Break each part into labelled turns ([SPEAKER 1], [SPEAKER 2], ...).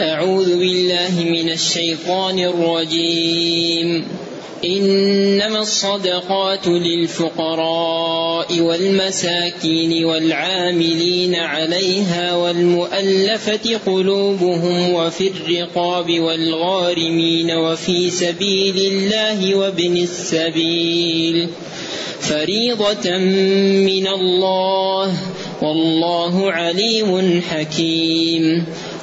[SPEAKER 1] أعوذ بالله من الشيطان الرجيم. إنما الصدقات للفقراء والمساكين والعاملين عليها والمؤلفة قلوبهم وفي الرقاب والغارمين وفي سبيل الله وابن السبيل. فريضة من الله. والله عليم حكيم.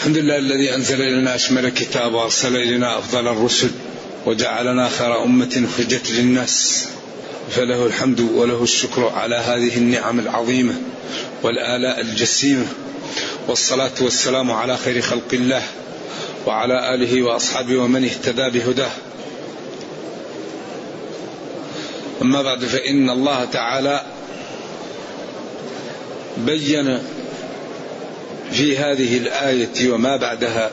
[SPEAKER 2] الحمد لله الذي أنزل إلينا أشمل الكتاب وأرسل إلينا أفضل الرسل وجعلنا خير أمة خرجت للناس فله الحمد وله الشكر على هذه النعم العظيمة والآلاء الجسيمة والصلاة والسلام على خير خلق الله وعلى آله وأصحابه ومن اهتدى بهداه. أما بعد فإن الله تعالى بين في هذه الآية وما بعدها.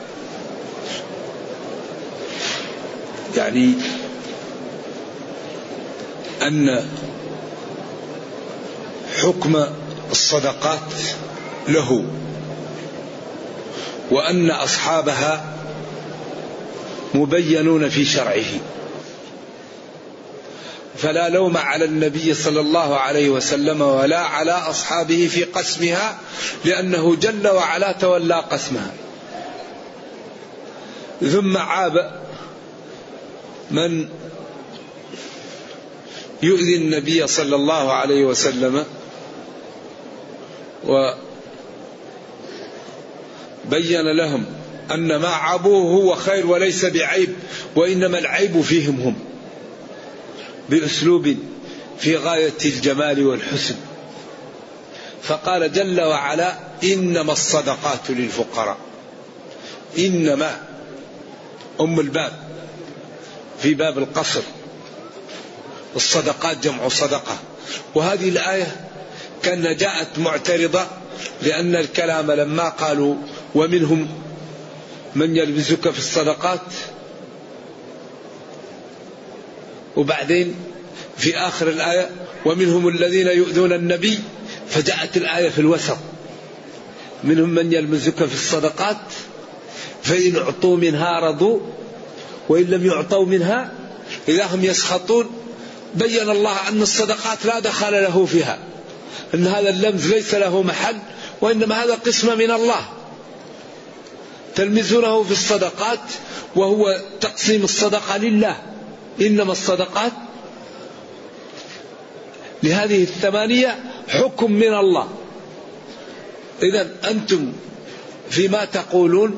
[SPEAKER 2] يعني أن حكم الصدقات له وأن أصحابها مبينون في شرعه. فلا لوم على النبي صلى الله عليه وسلم ولا على أصحابه في قسمها لأنه جل وعلا تولى قسمها. ثم عاب من يؤذي النبي صلى الله عليه وسلم وبين لهم أن ما عابوه هو خير وليس بعيب وإنما العيب فيهم هم. بأسلوب في غاية الجمال والحسن. فقال جل وعلا إنما الصدقات للفقراء. إنما أم الباب في باب القصر. الصدقات جمع صدقة. وهذه الآية كأن جاءت معترضة لأن الكلام لما قالوا ومنهم من يلبسك في الصدقات وبعدين في آخر الآية ومنهم الذين يؤذون النبي فجاءت الآية في الوسط منهم من يلمزك في الصدقات فإن أعطوا منها رضوا وإن لم يعطوا منها إذا هم يسخطون. بين الله أن الصدقات لا دخل له فيها أن هذا اللمز ليس له محل وإنما هذا قسمة من الله. تلمزونه في الصدقات وهو تقسيم الصدقة لله. إنما الصدقات لهذه الثمانية حكم من الله. إذا أنتم فيما تقولون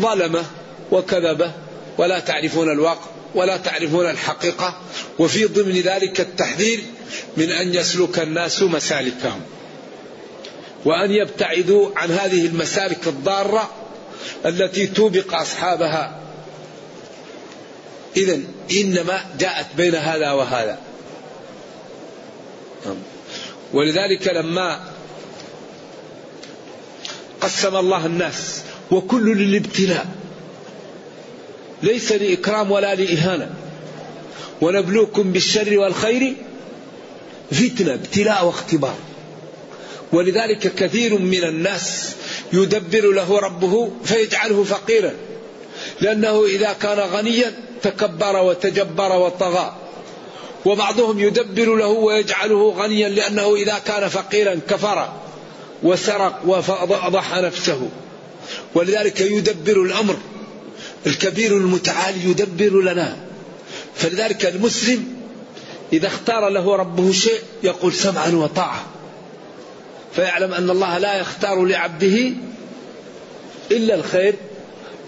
[SPEAKER 2] ظلمة وكذبة ولا تعرفون الواقع ولا تعرفون الحقيقة وفي ضمن ذلك التحذير من أن يسلك الناس مسالكهم. وأن يبتعدوا عن هذه المسالك الضارة التي توبق أصحابها إذا إنما جاءت بين هذا وهذا. ولذلك لما قسم الله الناس وكل للابتلاء ليس لإكرام ولا لإهانة. ونبلوكم بالشر والخير فتنة ابتلاء واختبار. ولذلك كثير من الناس يدبر له ربه فيجعله فقيرا. لأنه إذا كان غنيا تكبر وتجبر وطغى. وبعضهم يدبر له ويجعله غنيا لأنه إذا كان فقيرا كفر وسرق وأضح نفسه. ولذلك يدبر الأمر. الكبير المتعالي يدبر لنا. فلذلك المسلم إذا اختار له ربه شيء يقول سمعا وطاعة. فيعلم أن الله لا يختار لعبده إلا الخير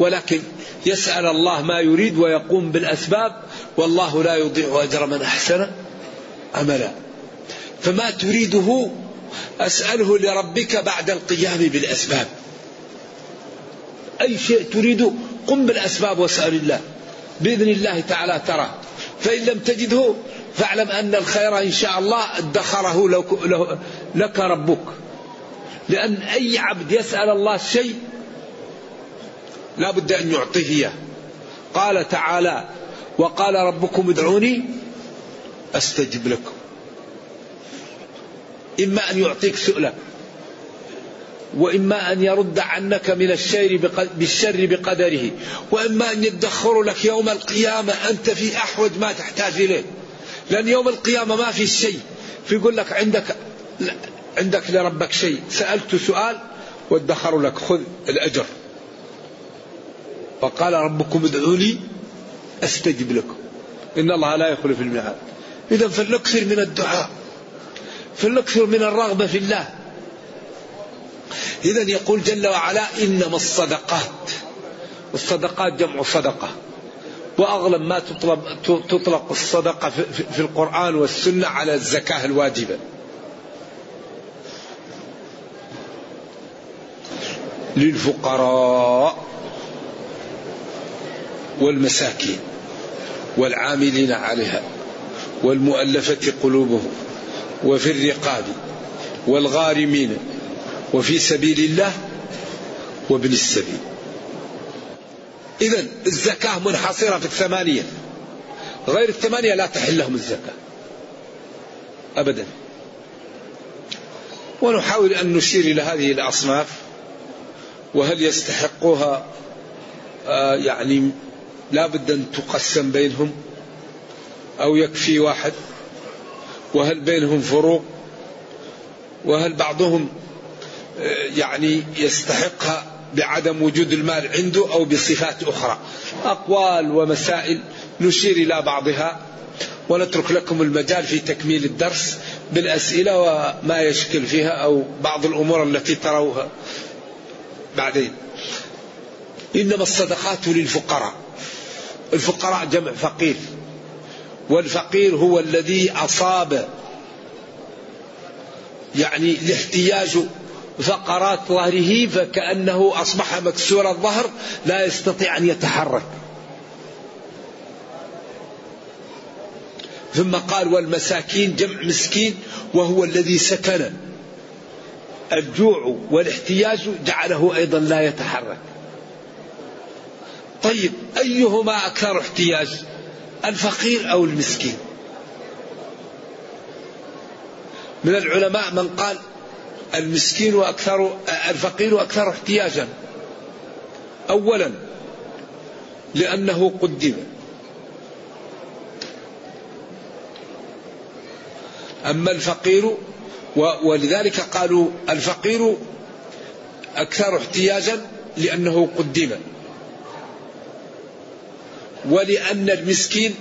[SPEAKER 2] ولكن يسأل الله ما يريد ويقوم بالأسباب والله لا يضيع أجر من أحسن عملا. فما تريده أسأله لربك بعد القيام بالأسباب. أي شيء تريده قم بالأسباب واسأل الله. بإذن الله تعالى ترى. فإن لم تجده فاعلم أن الخير إن شاء الله ادخره لك ربك. لأن أي عبد يسأل الله شيء لا بد أن يعطيه إياه. قال تعالى وقال ربكم ادعوني أستجب لكم. إما أن يعطيك سؤلك وإما أن يرد عنك من الشر بالشر بقدره وإما أن يدخر لك يوم القيامة أنت في أحوج ما تحتاج إليه. لأن يوم القيامة ما في شيء. فيقول لك عندك عندك لربك شيء. سألت سؤال وادخر لك خذ الأجر. وقال ربكم ادعوني أستجب لكم. إن الله لا يخلف الميعاد. إذا فلنكثر من الدعاء فلنكثر من الرغبة في الله. إذا يقول جل وعلا إنما الصدقات الصدقات جمع صدقة. وأغلب ما تطلب تطلق الصدقة في القرآن والسنة على الزكاة الواجبة. للفقراء. والمساكين والعاملين عليها والمؤلفة قلوبهم وفي الرقاب والغارمين وفي سبيل الله وابن السبيل. إذا الزكاة منحصرة في الثمانية. غير الثمانية لا تحل لهم الزكاة. أبدا. ونحاول أن نشير إلى هذه الأصناف وهل يستحقها آه يعني لا بد أن تقسم بينهم أو يكفي واحد وهل بينهم فروق وهل بعضهم آه، يعني يستحقها بعدم وجود المال عنده أو بصفات أخرى. أقوال ومسائل نشير إلى بعضها ونترك لكم المجال في تكميل الدرس بالأسئلة وما يشكل فيها أو بعض الأمور التي تروها بعدين. إنما الصدقات للفقراء. الفقراء جمع فقير. والفقير هو الذي أصاب يعني الاحتياج فقرات ظهره فكأنه أصبح مكسور الظهر لا يستطيع أن يتحرك. ثم قال والمساكين جمع مسكين وهو الذي سكن. الجوع والاحتياج جعله أيضا لا يتحرك. طيب أيهما أكثر احتياج؟ الفقير أو المسكين؟ من العلماء من قال المسكين وأكثر الفقير أكثر احتياجا. أولا لأنه قدم. أما الفقير ولذلك قالوا الفقير أكثر احتياجا لأنه قدم. ولأن المسكين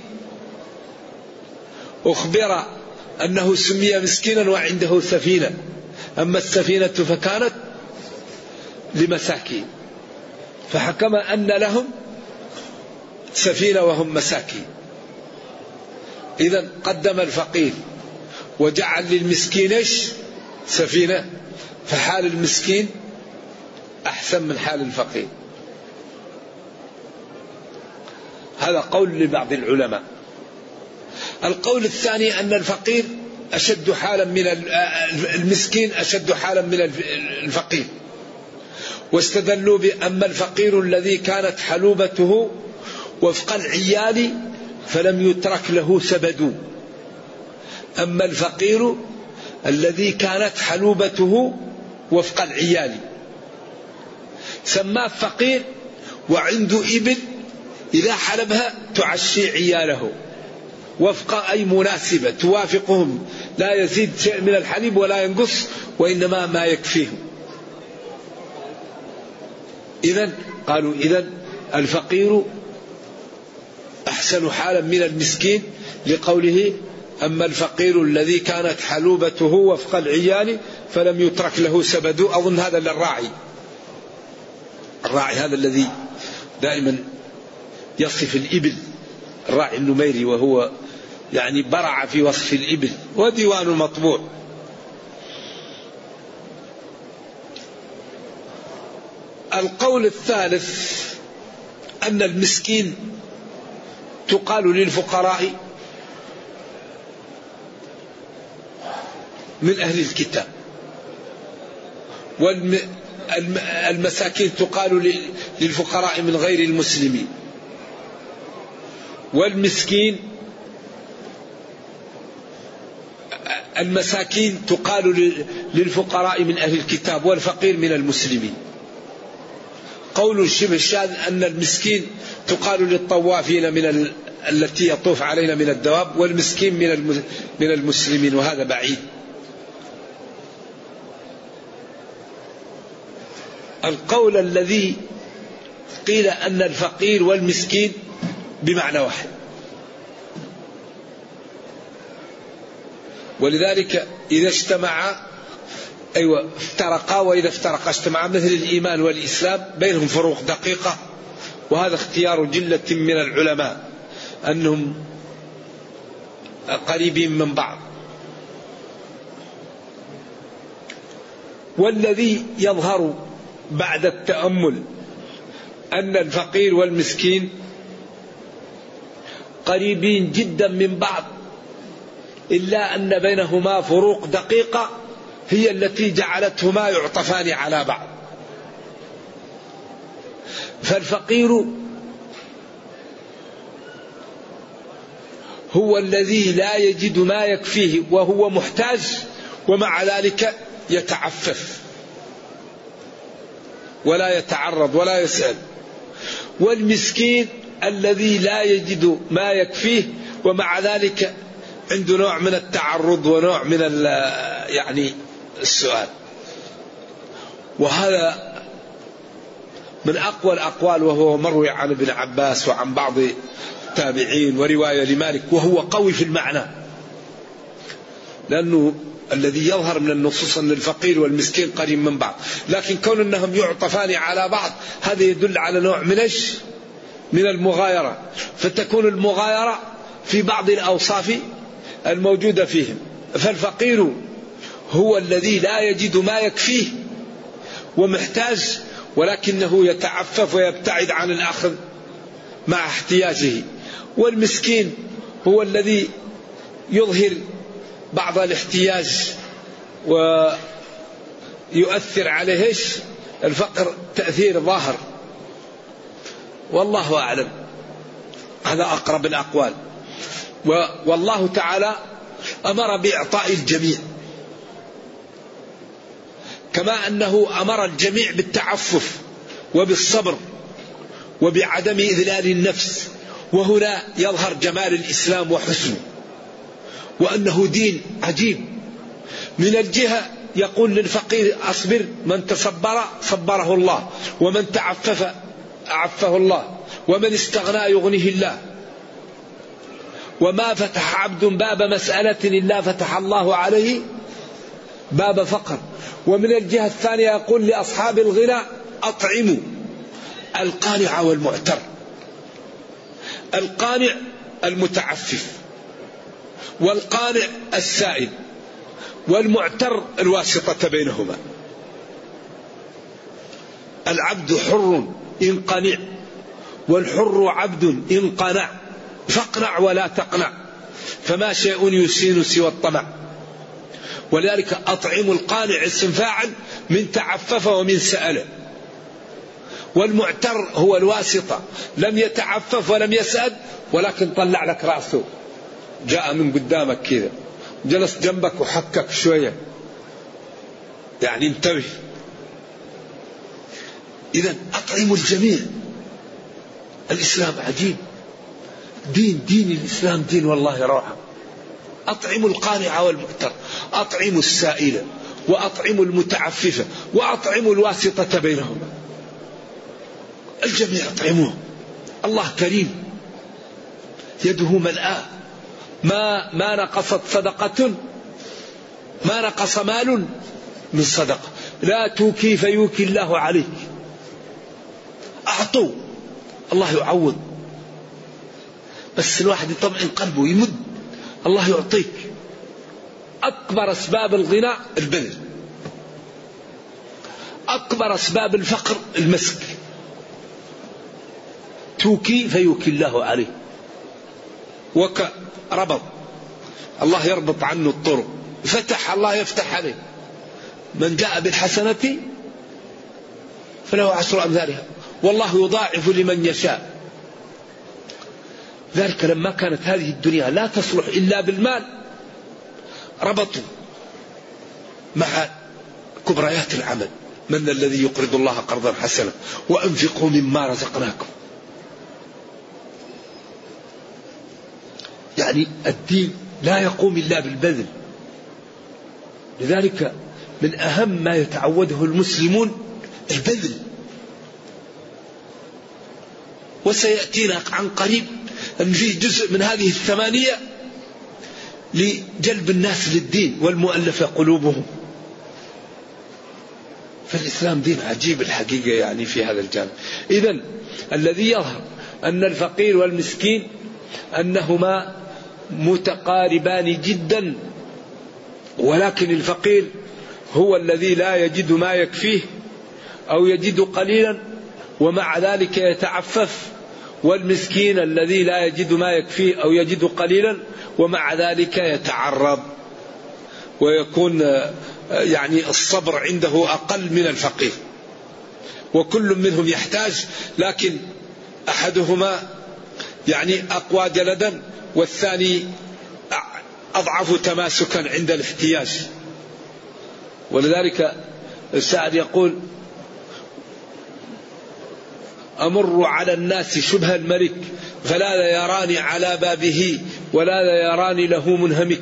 [SPEAKER 2] أخبر أنه سمي مسكينا وعنده سفينة. أما السفينة فكانت لمساكين. فحكم أن لهم سفينة وهم مساكين. إذا قدم الفقير وجعل للمسكين؟ سفينة. فحال المسكين أحسن من حال الفقير. هذا قول لبعض العلماء. القول الثاني أن الفقير أشد حالا من المسكين أشد حالا من الفقير. واستدلوا بأما الفقير الذي كانت حلوبته وفق العيال فلم يترك له سبد. أما الفقير الذي كانت حلوبته وفق العيال. سماه فقير وعنده إبل إذا حلبها تعشي عياله. وفق أي مناسبة توافقهم. لا يزيد شيء من الحليب ولا ينقص وإنما ما يكفيهم. إذا قالوا إذا الفقير أحسن حالا من المسكين لقوله أما الفقير الذي كانت حلوبته وفق العيال فلم يترك له سبد. أظن هذا للراعي. الراعي هذا الذي دائما يصف الإبل. الراعي النميري وهو يعني برع في وصف الإبل. وديوان مطبوع. القول الثالث أن المسكين تقال للفقراء من أهل الكتاب. والمساكين تقال للفقراء من غير المسلمين. والمسكين المساكين تقال للفقراء من أهل الكتاب والفقير من المسلمين. قول شبه الشاذ أن المسكين تقال للطوافين من التي يطوف علينا من الدواب والمسكين من من المسلمين وهذا بعيد. القول الذي قيل أن الفقير والمسكين بمعنى واحد. ولذلك إذا اجتمعا أيوة افترقا وإذا افترقا اجتمعا مثل الإيمان والإسلام بينهم فروق دقيقة وهذا اختيار جلة من العلماء أنهم قريبين من بعض. والذي يظهر بعد التأمل أن الفقير والمسكين قريبين جدا من بعض إلا أن بينهما فروق دقيقة هي التي جعلتهما يعطفان على بعض. فالفقير هو الذي لا يجد ما يكفيه وهو محتاج ومع ذلك يتعفف ولا يتعرض ولا يسأل. والمسكين الذي لا يجد ما يكفيه ومع ذلك عنده نوع من التعرض ونوع من يعني السؤال. وهذا من أقوى الأقوال وهو مروي عن ابن عباس وعن بعض التابعين ورواية لمالك وهو قوي في المعنى. لأنه الذي يظهر من النصوص أن الفقير والمسكين قريب من بعض. لكن كون أنهم يعطفان على بعض هذا يدل على نوع من إيش؟ من المغايرة فتكون المغايرة في بعض الأوصاف الموجودة فيهم. فالفقير هو الذي لا يجد ما يكفيه ومحتاج ولكنه يتعفف ويبتعد عن الأخذ مع احتياجه. والمسكين هو الذي يظهر بعض الاحتياج ويؤثر عليه؟ الفقر تأثير ظاهر. والله أعلم. هذا أقرب الأقوال. والله تعالى أمر بإعطاء الجميع. كما أنه أمر الجميع بالتعفف وبالصبر وبعدم إذلال النفس. وهنا يظهر جمال الإسلام وحسنه وأنه دين عجيب. من الجهة يقول للفقير أصبر من تصبر صبره الله ومن تعفف أعفه الله. ومن استغنى يغنيه الله. وما فتح عبد باب مسألة إلا فتح الله عليه باب فقر. ومن الجهة الثانية يقول لأصحاب الغنى أطعموا القانع والمعتر. القانع المتعفف. والقانع السائل. والمعتر الواسطة بينهما. العبد حر إن قنع. والحر عبد إن قنع. فاقنع ولا تقنع. فما شيء يسين سوى الطمع. ولذلك أطعم القانع اسم فاعل من تعفف ومن سأل والمعتر هو الواسطة. لم يتعفف ولم يسأل ولكن طلع لك رأسه. جاء من قدامك كذا. جلس جنبك وحكك شوية. يعني انتبه. إذا أطعموا الجميع. الإسلام عجيب. دين دين الإسلام دين والله روعة. أطعموا القانع والمؤتر أطعموا السائل وأطعموا المتعففة وأطعموا الواسطة بينهما الجميع أطعموه. الله كريم. يده ملآة ما ما نقصت صدقة ما نقص مال من صدقة. لا توكي فيوكي الله عليك. أعطوا. الله يعوض. بس الواحد يطمئن قلبه يمد الله يعطيك. أكبر أسباب الغنى البذل. أكبر أسباب الفقر المسك. توكي فيوكي الله عليك. وكربط الله يربط عنه الطرق. فتح الله يفتح عليه. من جاء بالحسنة فله عشر أمثالها. والله يضاعف لمن يشاء. ذلك لما كانت هذه الدنيا لا تصلح إلا بالمال. ربطوا مع كبريات العمل. من الذي يقرض الله قرضا حسنا؟ وأنفقوا مما رزقناكم. يعني الدين لا يقوم إلا بالبذل. لذلك من أهم ما يتعوده المسلمون البذل. وسيأتينا عن قريب. أن في جزء من هذه الثمانية لجلب الناس للدين والمؤلفة قلوبهم. فالإسلام دين عجيب الحقيقة يعني في هذا الجانب. إذا الذي يظهر أن الفقير والمسكين أنهما متقاربان جدا ولكن الفقير هو الذي لا يجد ما يكفيه أو يجد قليلا ومع ذلك يتعفف والمسكين الذي لا يجد ما يكفيه أو يجد قليلا ومع ذلك يتعرض. ويكون يعني الصبر عنده أقل من الفقير. وكل منهم يحتاج لكن أحدهما يعني أقوى جلدا والثاني أضعف تماسكا عند الاحتياج. ولذلك الشاعر يقول أمر على الناس شبه الملك فلا يراني على بابه ولا يراني له منهمك.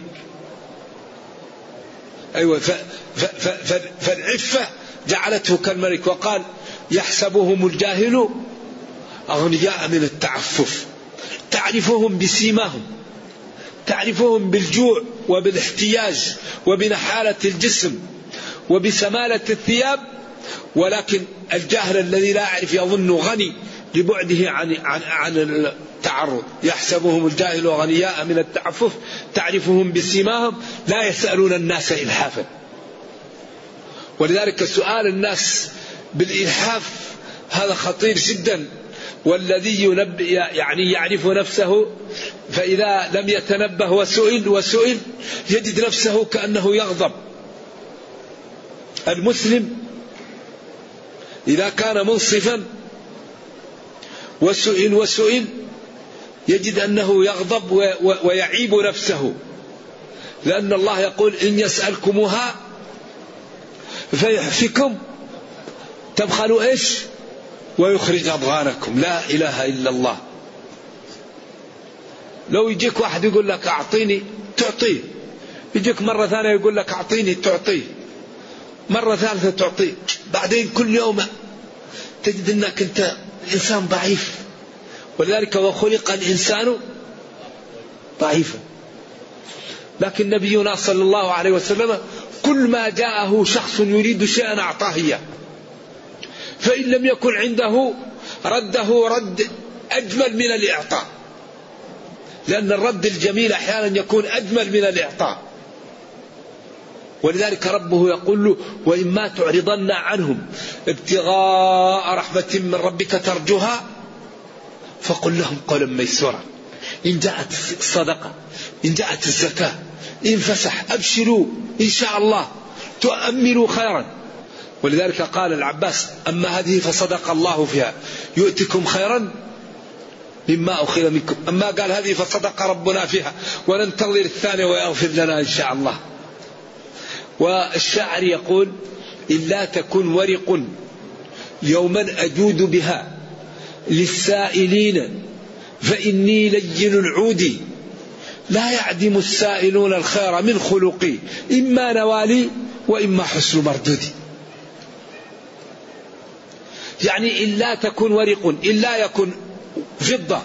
[SPEAKER 2] أيوة فالعفة جعلته كالملك وقال يحسبهم الجاهل أغنياء من التعفف. تعرفهم بسيماهم تعرفهم بالجوع وبالاحتياج وبنحالة الجسم وبسمالة الثياب ولكن الجاهل الذي لا يعرف يظن غني لبعده عن عن عن التعرض. يحسبهم الجاهل غنياء من التعفف تعرفهم بسيماهم لا يسألون الناس إلحافا. ولذلك سؤال الناس بالإلحاف هذا خطير جدا. والذي ينبئ يعني يعرف نفسه فإذا لم يتنبه وسئل وسئل يجد نفسه كأنه يغضب. المسلم إذا كان منصفا وسئل وسئل يجد أنه يغضب ويعيب نفسه. لأن الله يقول إن يسألكموها فيحفكم تبخلوا إيش؟ ويخرج أضغانكم. لا إله إلا الله. لو يجيك واحد يقول لك أعطيني تعطيه. يجيك مرة ثانية يقول لك أعطيني تعطيه. مرة ثالثة تعطيه بعدين كل يوم تجد أنك أنت إنسان ضعيف. ولذلك وخلق الإنسان ضعيفا. لكن نبينا صلى الله عليه وسلم كل ما جاءه شخص يريد شيئا أعطاه إياه. فإن لم يكن عنده رده رد أجمل من الإعطاء. لأن الرد الجميل أحيانا يكون أجمل من الإعطاء. ولذلك ربه يقول له وإما تعرضن عنهم ابتغاء رحمة من ربك ترجوها؟ فقل لهم قولا ميسورا إن جاءت الصدقة إن جاءت الزكاة إن فسح أبشروا إن شاء الله تؤملوا خيرا. ولذلك قال العباس أما هذه فصدق الله فيها يؤتكم خيرا مما أخذ منكم. أما قال هذه فصدق ربنا فيها وننتظر الثانية ويغفر لنا إن شاء الله. والشاعر يقول إلا تكن ورق يوما أجود بها للسائلين فإني لين العود لا يعدم السائلون الخير من خلقي إما نوالي وإما حسن مردودي يعني إلا تكن ورق إلا يكن فضة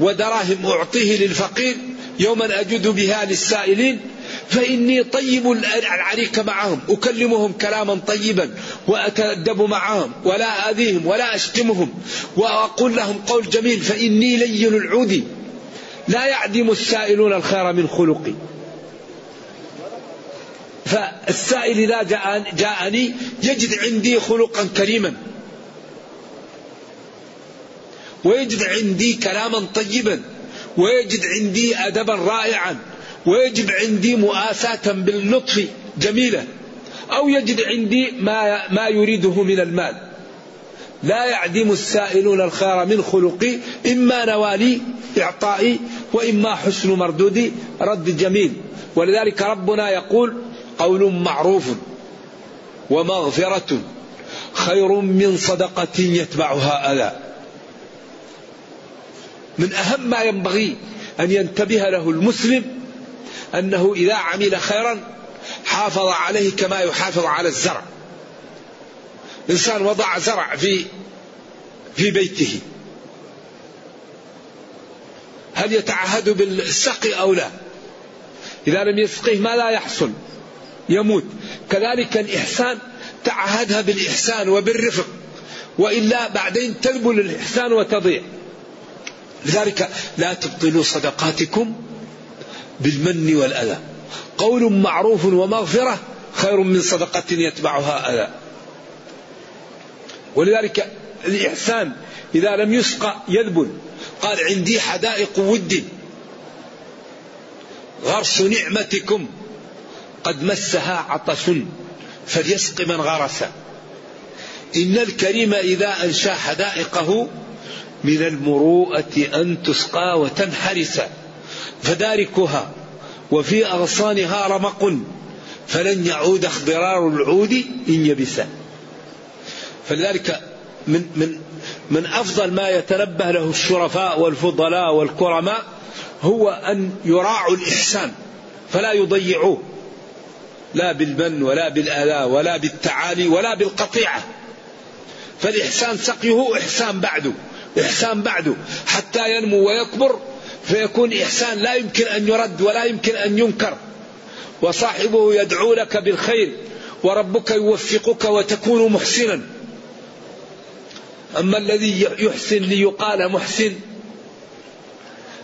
[SPEAKER 2] ودراهم أعطيه للفقير يوما أجد بها للسائلين فإني طيب العريك معهم أكلمهم كلاما طيبا وأتأدب معهم ولا أذيهم ولا أشتمهم وأقول لهم قول جميل فإني لين العود. لا يعدم السائلون الخير من خلقي. فالسائل إذا جاءني يجد عندي خلقا كريما. ويجد عندي كلاما طيبا. ويجد عندي أدبا رائعا. ويجد عندي مؤاساة باللطف جميلة أو يجد عندي ما ما يريده من المال. لا يعدم السائلون الخير من خلقي إما نوالي إعطائي وإما حسن مردودي رد جميل. ولذلك ربنا يقول قول معروف ومغفرة خير من صدقة يتبعها أذى. من أهم ما ينبغي أن ينتبه له المسلم أنه إذا عمل خيرا حافظ عليه كما يحافظ على الزرع. إنسان وضع زرع في في بيته. هل يتعهد بالسقي أو لا؟ إذا لم يسقيه ما لا يحصل يموت. كذلك الإحسان تعهدها بالإحسان وبالرفق. وإلا بعدين تذبل الإحسان وتضيع. لذلك لا تبطلوا صدقاتكم بالمن والأذى. قول معروف ومغفرة خير من صدقة يتبعها أذى. ولذلك الإحسان إذا لم يسقى يذبل. قال عندي حدائق ود. غرس نعمتكم. قد مسها عطش. فليسق من غرس. إن الكريم إذا أنشى حدائقه من المروءة أن تسقى وتنحرس. فداركها وفي أغصانها رمق فلن يعود اخضرار العود إن يبس. فلذلك من من من أفضل ما يتنبه له الشرفاء والفضلاء والكرماء هو أن يراعوا الإحسان فلا يضيعوه. لا بالمن ولا بالآلاء ولا بالتعالي ولا بالقطيعة. فالإحسان سقيه إحسان بعده إحسان بعده حتى ينمو ويكبر. فيكون إحسان لا يمكن أن يرد ولا يمكن أن ينكر. وصاحبه يدعو لك بالخير وربك يوفقك وتكون محسنا. أما الذي يحسن ليقال محسن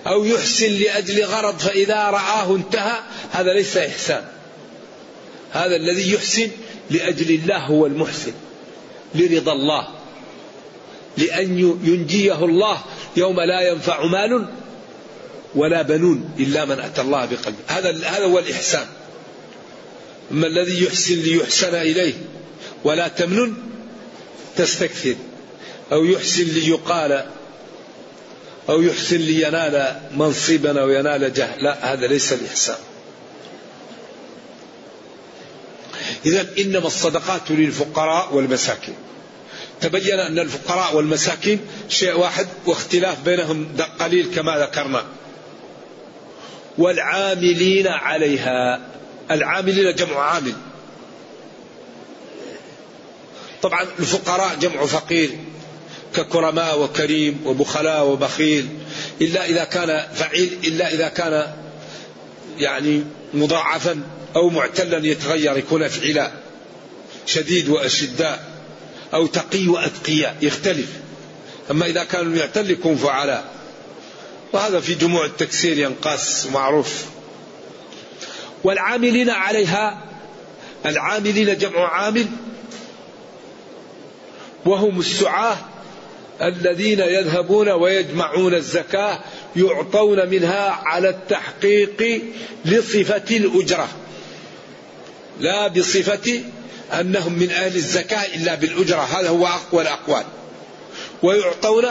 [SPEAKER 2] أو يحسن لأجل غرض فإذا رآه انتهى هذا ليس إحسان. هذا الذي يحسن لأجل الله هو المحسن لرضا الله لأن ينجيه الله يوم لا ينفع مال ولا بنون إلا من أتى الله بقلب. هذا هذا هو الإحسان. أما الذي يحسن ليحسن إليه ولا تمنن تستكثر. أو يحسن ليقال أو يحسن لينال منصبا أو ينال جاه لا هذا ليس الإحسان. إذا إنما الصدقات للفقراء والمساكين. تبين أن الفقراء والمساكين شيء واحد واختلاف بينهم قليل كما ذكرنا. والعاملين عليها. العاملين جمع عامل. طبعا الفقراء جمع فقير ككرماء وكريم وبخلاء وبخيل. إلا إذا كان فعيل إلا إذا كان يعني مضاعفا أو معتلا يتغير يكون أفعلاء شديد وأشداء أو تقي وأتقياء يختلف. أما إذا كان المعتل يكون فعلاء. وهذا في جموع التكسير ينقاس معروف. والعاملين عليها العاملين جمع عامل وهم السعاة الذين يذهبون ويجمعون الزكاة يعطون منها على التحقيق لصفة الأجرة. لا بصفة أنهم من أهل الزكاة إلا بالأجرة هذا هو أقوى الأقوال. ويعطون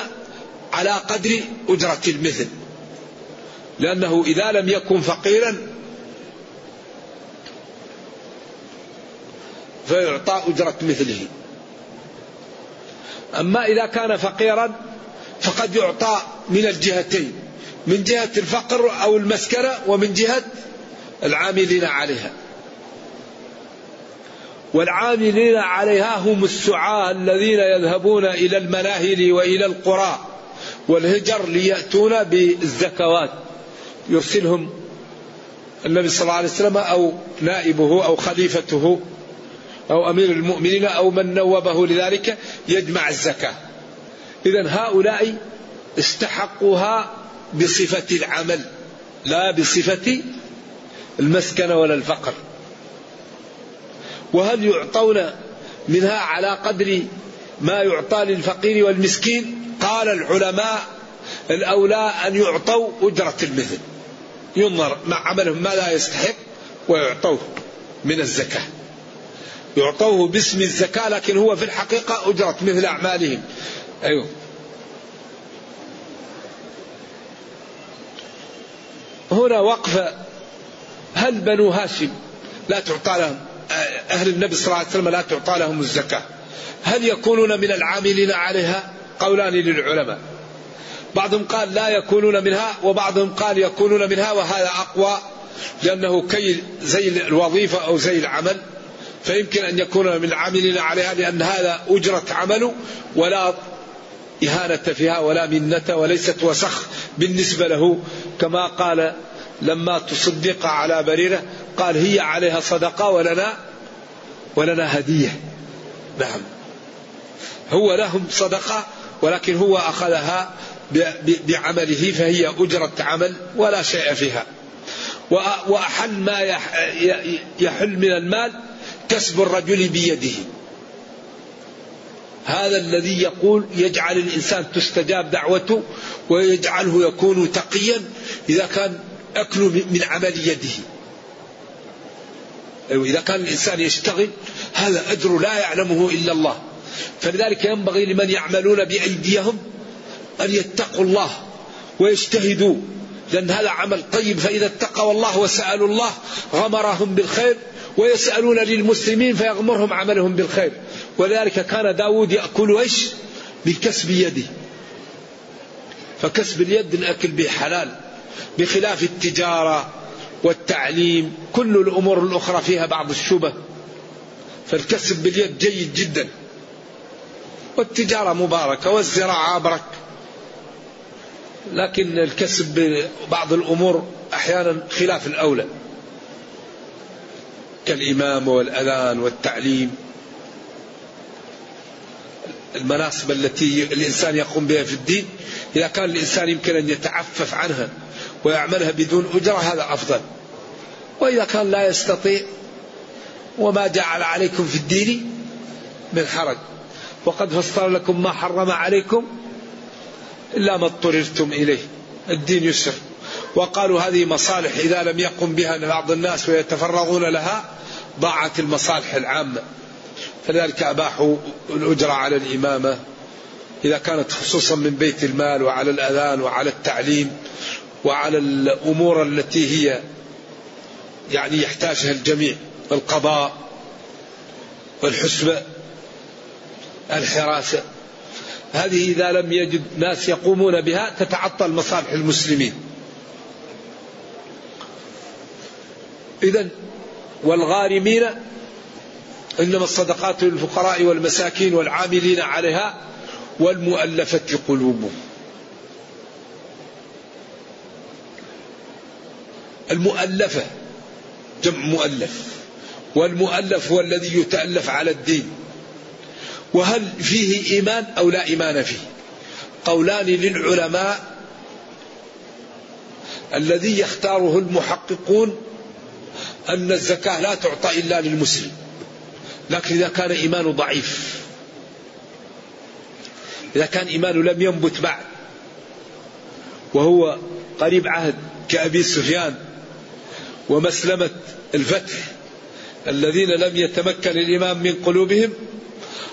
[SPEAKER 2] على قدر أجرة المثل. لأنه إذا لم يكن فقيرا فيعطى أجرة مثله. أما إذا كان فقيرا فقد يعطى من الجهتين من جهة الفقر أو المسكنة ومن جهة العاملين عليها. والعاملين عليها هم السعاة الذين يذهبون إلى المناهل وإلى القرى. والهجر ليأتون بالزكوات. يرسلهم النبي صلى الله عليه وسلم أو نائبه أو خليفته أو أمير المؤمنين أو من نوبه لذلك يجمع الزكاة. إذا هؤلاء استحقوها بصفة العمل لا بصفة المسكن ولا الفقر. وهل يعطون منها على قدر ما يعطى للفقير والمسكين؟ قال العلماء الأولى أن يعطوا أجرة المثل ينظر مع عملهم ما لا يستحق ويعطوه من الزكاة. يعطوه باسم الزكاة لكن هو في الحقيقة أجرة مثل أعمالهم. أيوه. هنا وقفة هل بنو هاشم لا تعطى لهم؟ أهل النبي صلى الله عليه وسلم لا تعطى لهم الزكاة. هل يكونون من العاملين عليها؟ قولان للعلماء. بعضهم قال لا يكونون منها وبعضهم قال يكونون منها وهذا أقوى لأنه كي زي الوظيفة أو زي العمل فيمكن أن يكون من العاملين عليها لأن هذا أجرة عمله ولا إهانة فيها ولا منة وليست وسخ بالنسبة له. كما قال لما تصدق على بريرة قال هي عليها صدقة ولنا ولنا هدية. نعم. هو لهم صدقة ولكن هو أخذها بعمله فهي أجرة عمل ولا شيء فيها. وأحل ما يحل من المال كسب الرجل بيده. هذا الذي يقول يجعل الإنسان تستجاب دعوته ويجعله يكون تقيا إذا كان أكل من عمل يده. إذا كان الإنسان يشتغل هذا أجر لا يعلمه إلا الله. فلذلك ينبغي لمن يعملون بأيديهم أن يتقوا الله ويجتهدوا لأن هذا عمل طيب. فإذا اتقوا الله وسألوا الله غمرهم بالخير ويسألون للمسلمين فيغمرهم عملهم بالخير. ولذلك كان داود يأكل إيش؟ بكسب يده فكسب اليد الأكل به حلال بخلاف التجارة. والتعليم كل الأمور الأخرى فيها بعض الشبه. فالكسب باليد جيد جدا. والتجارة مباركة والزراعة أبرك. لكن الكسب ببعض الأمور أحيانا خلاف الأولى. كالإمامة والأذان والتعليم. المناصب التي الإنسان يقوم بها في الدين إذا كان الإنسان يمكن أن يتعفف عنها. ويعملها بدون أجرة هذا أفضل. وإذا كان لا يستطيع وما جعل عليكم في الدين من حرج. وقد فسر لكم ما حرم عليكم إلا ما اضطررتم إليه الدين يسر. وقالوا هذه مصالح إذا لم يقم بها بعض الناس ويتفرغون لها ضاعت المصالح العامة. فلذلك أباحوا الأجرة على الإمامة. إذا كانت خصوصا من بيت المال وعلى الأذان وعلى التعليم وعلى الأمور التي هي يعني يحتاجها الجميع القضاء والحسبة الحراسة. هذه إذا لم يجد ناس يقومون بها تتعطل مصالح المسلمين. إذا والغارمين إنما الصدقات للفقراء والمساكين والعاملين عليها والمؤلفة قلوبهم. المؤلفة جمع مؤلف. والمؤلف هو الذي يتألف على الدين. وهل فيه إيمان أو لا إيمان فيه؟ قولان للعلماء الذي يختاره المحققون أن الزكاة لا تعطى إلا للمسلم لكن إذا كان إيمانه ضعيف إذا كان إيمانه لم ينبت بعد وهو قريب عهد كأبي سفيان ومسلمة الفتح الذين لم يتمكن الإمام من قلوبهم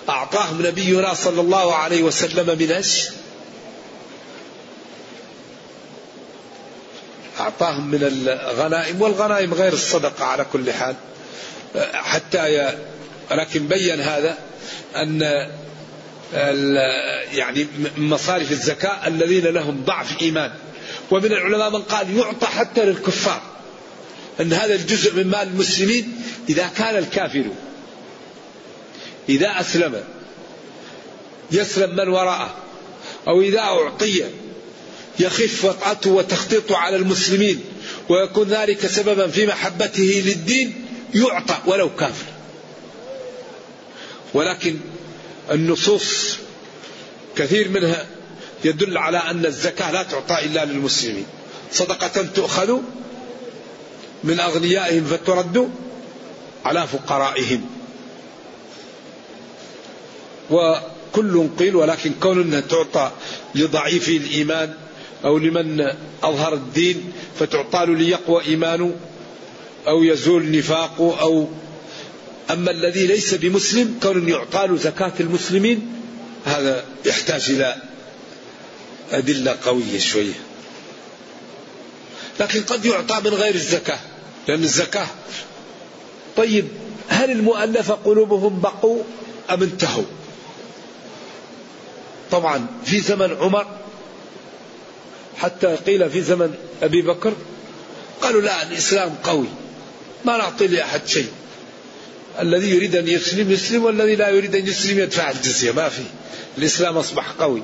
[SPEAKER 2] أعطاهم نبينا صلى الله عليه وسلم من إيش؟ أعطاهم من الغنائم والغنائم غير الصدقة على كل حال حتى ي... ولكن بين هذا أن يعني مصارف الزكاة الذين لهم ضعف إيمان ومن العلماء من قال يعطى حتى للكفار أن هذا الجزء من مال المسلمين إذا كان الكافر إذا أسلم يسلم من وراءه أو إذا أعطي يخف وطأته وتخطيطه على المسلمين ويكون ذلك سببا في محبته للدين يعطى ولو كافر. ولكن النصوص كثير منها يدل على أن الزكاة لا تعطى إلا للمسلمين. صدقة تؤخذ من أغنيائهم فترد على فقرائهم. وكل قيل ولكن كون أنها تعطى لضعيف الإيمان أو لمن أظهر الدين فتعطى له ليقوى إيمانه أو يزول نفاقه أو أما الذي ليس بمسلم كون يعطى له زكاة المسلمين هذا يحتاج إلى أدلة قوية شوية. لكن قد يعطى من غير الزكاة. لأن الزكاة. طيب هل المؤلفة قلوبهم بقوا أم انتهوا؟ طبعا في زمن عمر حتى قيل في زمن أبي بكر قالوا لا الإسلام قوي ما نعطي لأحد شيء. الذي يريد أن يسلم يسلم والذي لا يريد أن يسلم يدفع الجزية ما في. الإسلام أصبح قوي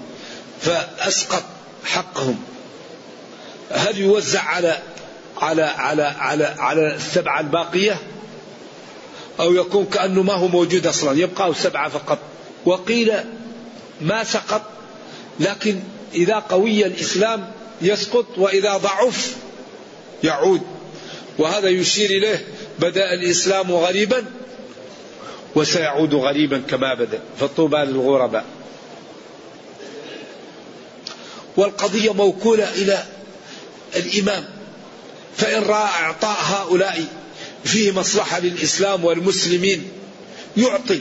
[SPEAKER 2] فأسقط حقهم. هل يوزع على على على على على السبعة الباقية أو يكون كأنه ما هو موجود أصلا يبقى سبعة فقط. وقيل ما سقط لكن إذا قوي الإسلام يسقط وإذا ضعف يعود. وهذا يشير إليه بدأ الإسلام غريبا وسيعود غريبا كما بدأ. فطوبى للغرباء. والقضية موكولة إلى الإمام. فإن رأى إعطاء هؤلاء فيه مصلحة للإسلام والمسلمين يعطي.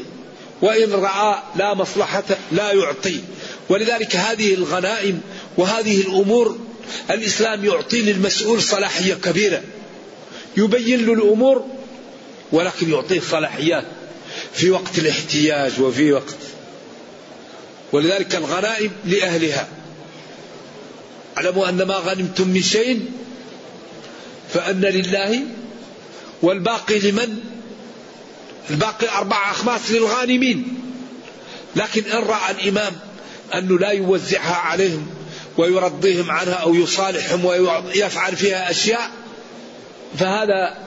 [SPEAKER 2] وإن رأى لا مصلحة لا يعطي. ولذلك هذه الغنائم وهذه الأمور الإسلام يعطي للمسؤول صلاحية كبيرة. يبين له الأمور ولكن يعطيه صلاحيات في وقت الاحتياج وفي وقت. ولذلك الغنائم لأهلها. اعلموا أن ما غنمتم من شيء فأن لله والباقي لمن؟ الباقي أربع أخماس للغانمين. لكن إن رأى الإمام أنه لا يوزعها عليهم ويرضيهم عنها أو يصالحهم ويفعل فيها أشياء فهذا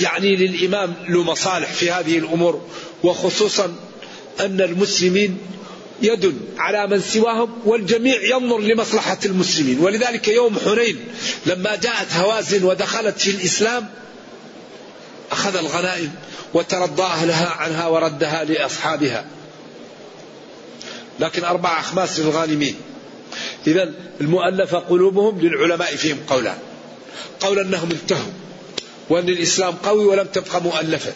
[SPEAKER 2] يعني للإمام له مصالح في هذه الأمور وخصوصا أن المسلمين يد على من سواهم والجميع ينظر لمصلحة المسلمين. ولذلك يوم حنين لما جاءت هوازن ودخلت في الإسلام أخذ الغنائم وترضى أهلها عنها وردها لأصحابها. لكن أربع أخماس للغانمين. إذا المؤلفة قلوبهم للعلماء فيهم قولان قول أنهم انتهوا وأن الإسلام قوي ولم تبقى مؤلفة.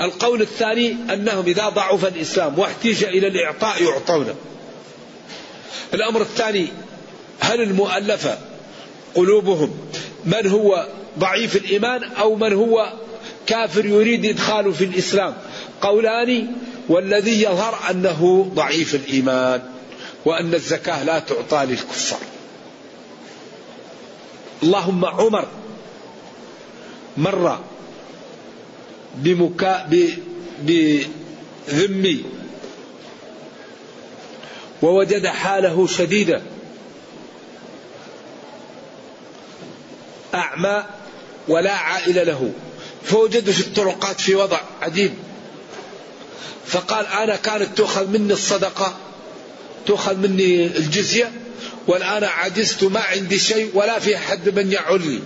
[SPEAKER 2] القول الثاني أنهم إذا ضعف الإسلام واحتيج إلى الإعطاء يعطون. الأمر الثاني هل المؤلفة قلوبهم من هو ضعيف الإيمان أو من هو كافر يريد إدخاله في الإسلام؟ قولان والذي يظهر أنه ضعيف الإيمان وأن الزكاة لا تعطى للكفار. اللهم عمر مر بمكا بذمي ووجد حاله شديدة أعمى ولا عائل له. فوجد في الطرقات في وضع عجيب. فقال أنا كانت تؤخذ مني الصدقة تؤخذ مني الجزية والآن عجزت ما عندي شيء ولا في حد من يعلي.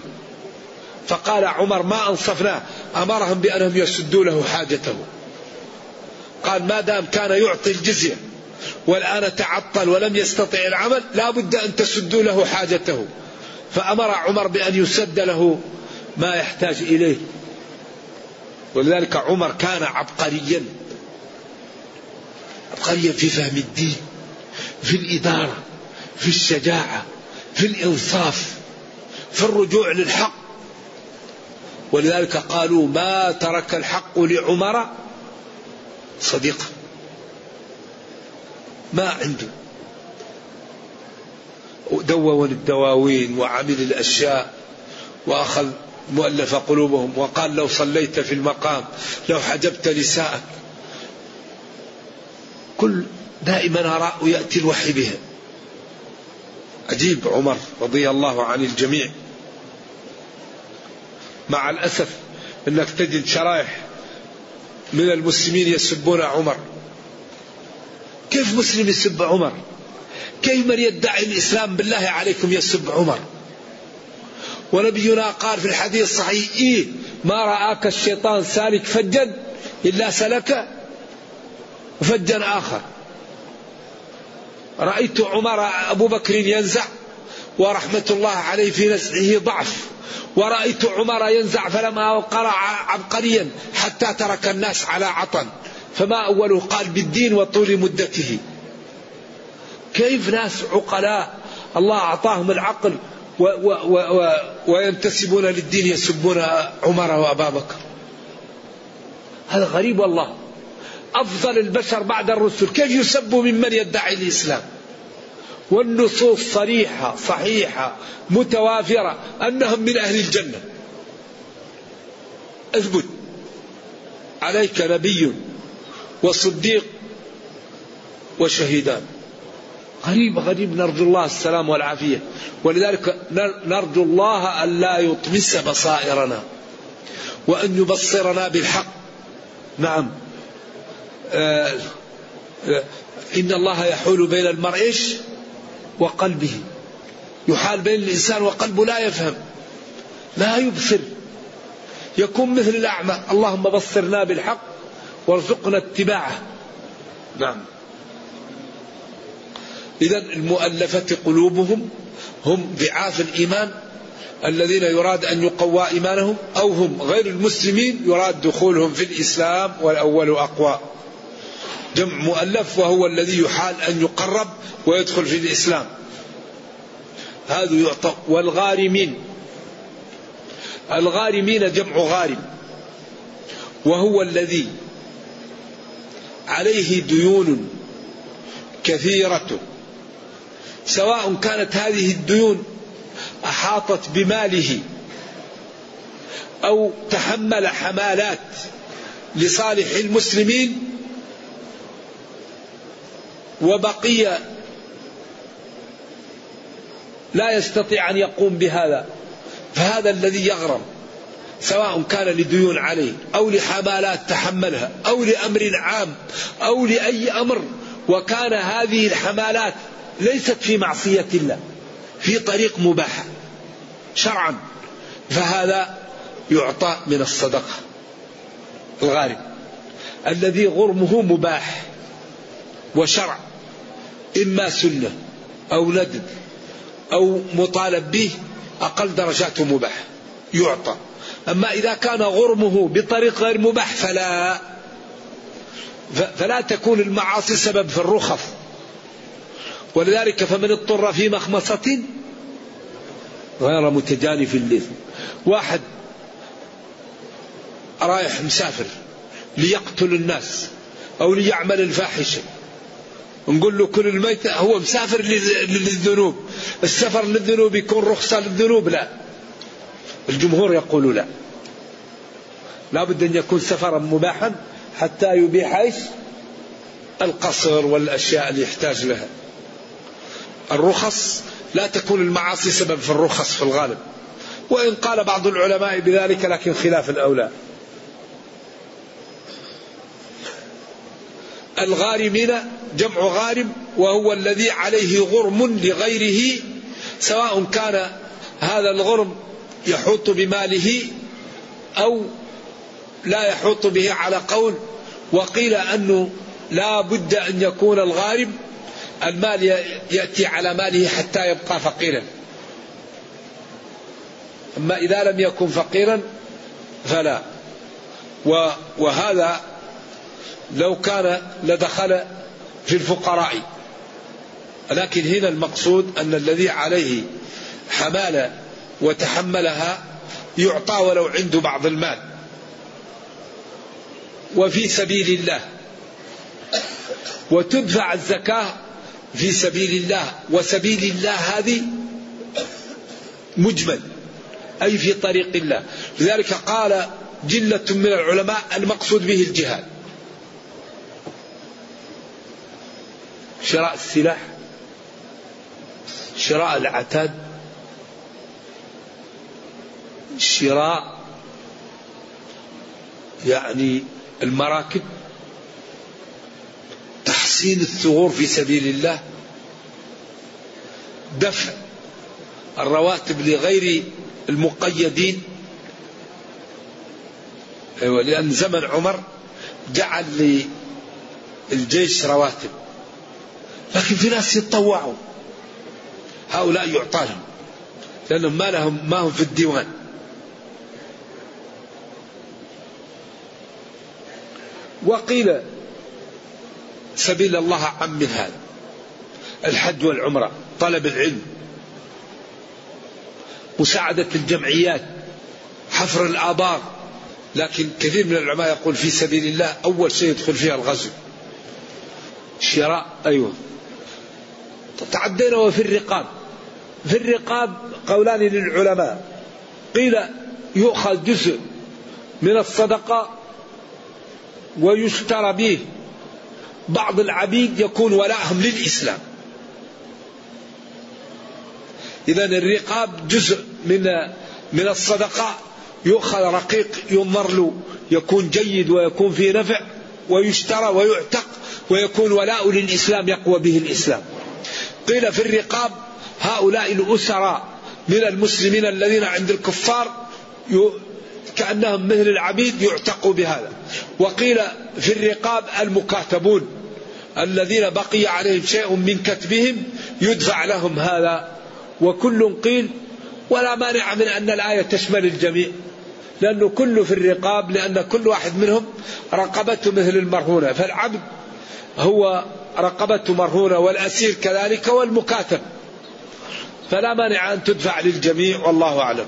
[SPEAKER 2] فقال عمر ما أنصفناه. أمرهم بأنهم يسدوا له حاجته. قال ما دام كان يعطي الجزية والآن تعطل ولم يستطع العمل لا بد أن تسدوا له حاجته. فأمر عمر بأن يسد له ما يحتاج إليه. ولذلك عمر كان عبقريا. عبقريا في فهم الدين في الإدارة في الشجاعة في الإنصاف في الرجوع للحق. ولذلك قالوا ما ترك الحق لعمر صديقه ما عنده. دون الدواوين وعمل الأشياء وأخذ مؤلف قلوبهم وقال لو صليت في المقام لو حجبت نساءك. كل دائما أراء يأتي الوحي بها. عجيب عمر رضي الله عن الجميع. مع الأسف أنك تجد شرائح من المسلمين يسبون عمر. كيف مسلم يسب عمر؟ كيف من يدعي الإسلام بالله عليكم يسب عمر؟ ونبينا قال في الحديث الصحيح إيه ما رآك الشيطان سالك فجا إلا سلك فجا آخر. رأيت عمر أبو بكر ينزع ورحمة الله عليه في نزعه ضعف. ورأيت عمر ينزع فلما قرأ عبقريا حتى ترك الناس على عطن. فما أوله قال بالدين وطول مدته. كيف ناس عقلاء؟ الله أعطاهم العقل و و و و وينتسبون للدين يسبون عمر وأبا بكر. هذا غريب والله. أفضل البشر بعد الرسل. كيف يسبوا ممن يدعي الإسلام؟ والنصوص صريحة صحيحة متوافرة أنهم من أهل الجنة. اثبت. عليك نبي وصديق وشهيدان. غريب غريب. نرجو الله السلام والعافية. ولذلك نرجو الله أن لا يطمس بصائرنا وأن يبصرنا بالحق. نعم. آه آه إن الله يحول بين المرء وقلبه. يحال بين الإنسان وقلبه لا يفهم لا يبصر. يكون مثل الأعمى. اللهم بصرنا بالحق وارزقنا اتباعه. نعم. إذا المؤلفة قلوبهم هم ضعاف الإيمان الذين يراد أن يقوى إيمانهم أو هم غير المسلمين يراد دخولهم في الإسلام والأول أقوى. جمع مؤلف وهو الذي يحال أن يقرب ويدخل في الإسلام. هذا يعطى والغارمين. الغارمين جمع غارم. وهو الذي عليه ديون كثيرة. سواء كانت هذه الديون أحاطت بماله أو تحمل حمالات لصالح المسلمين وبقي لا يستطيع أن يقوم بهذا فهذا الذي يغرم سواء كان لديون عليه أو لحمالات تحملها أو لأمر عام أو لأي أمر وكان هذه الحمالات ليست في معصية الله في طريق مباح شرعا فهذا يعطى من الصدقة الغارب الذي غرمه مباح وشرع. إما سنة أو ندب أو مطالب به أقل درجاته مباح يعطى. أما إذا كان غرمه بطريق غير مباح فلا فلا تكون المعاصي سبب في الرخص ولذلك فمن اضطر في مخمصة غير متجانف للإثم واحد رايح مسافر ليقتل الناس أو ليعمل الفاحشة. نقول له كل الميت هو مسافر للذنوب. السفر للذنوب يكون رخصة للذنوب؟ لا. الجمهور يقول لا. لا بد أن يكون سفرا مباحا حتى يبيح إيش؟ القصر والأشياء اللي يحتاج لها. الرخص لا تكون المعاصي سبب في الرخص في الغالب. وإن قال بعض العلماء بذلك لكن خلاف الأولى. الغارمين جمع غارم وهو الذي عليه غرم لغيره سواء كان هذا الغرم يحوط بماله أو لا يحوط به على قول وقيل أنه لا بد أن يكون الغارم المال يأتي على ماله حتى يبقى فقيرا. أما إذا لم يكن فقيرا فلا. وهذا لو كان لدخل في الفقراء. لكن هنا المقصود أن الذي عليه حمالة وتحملها يعطى ولو عنده بعض المال. وفي سبيل الله. وتدفع الزكاة في سبيل الله. وسبيل الله هذه مجمل. أي في طريق الله. لذلك قال جلة من العلماء المقصود به الجهاد. شراء السلاح شراء العتاد شراء يعني المراكب تحسين الثغور في سبيل الله دفع الرواتب لغير المقيدين. أيوة لأن زمن عمر جعل للجيش رواتب. لكن في ناس يتطوعوا. هؤلاء يعطى لهم لأنهم ما لهم ما هم في الديوان. وقيل سبيل الله عم من هذا الحج والعمرة طلب العلم مساعدة الجمعيات حفر الآبار. لكن كثير من العلماء يقول في سبيل الله أول شيء يدخل فيها الغزو شراء أيوة. تعدينا وفي الرقاب. في الرقاب قولان للعلماء. قيل يؤخذ جزء من الصدقة ويشترى به. بعض العبيد يكون ولاءهم للإسلام. إذا الرقاب جزء من من الصدقة. يؤخذ رقيق ينظر له. يكون جيد ويكون فيه نفع. ويشترى ويعتق. ويكون ولاء للإسلام يقوى به الإسلام. قيل في الرقاب هؤلاء الأسراء من المسلمين الذين عند الكفار كأنهم مثل العبيد يعتقوا بهذا. وقيل في الرقاب المكاتبون الذين بقي عليهم شيء من كتبهم يدفع لهم هذا. وكل قيل ولا مانع من أن الآية تشمل الجميع لأنه كله في الرقاب لأن كل واحد منهم رقبته مثل المرهونة. فالعبد هو رقبته مرهونة والأسير كذلك والمكاتب فلا مانع أن تدفع للجميع والله أعلم.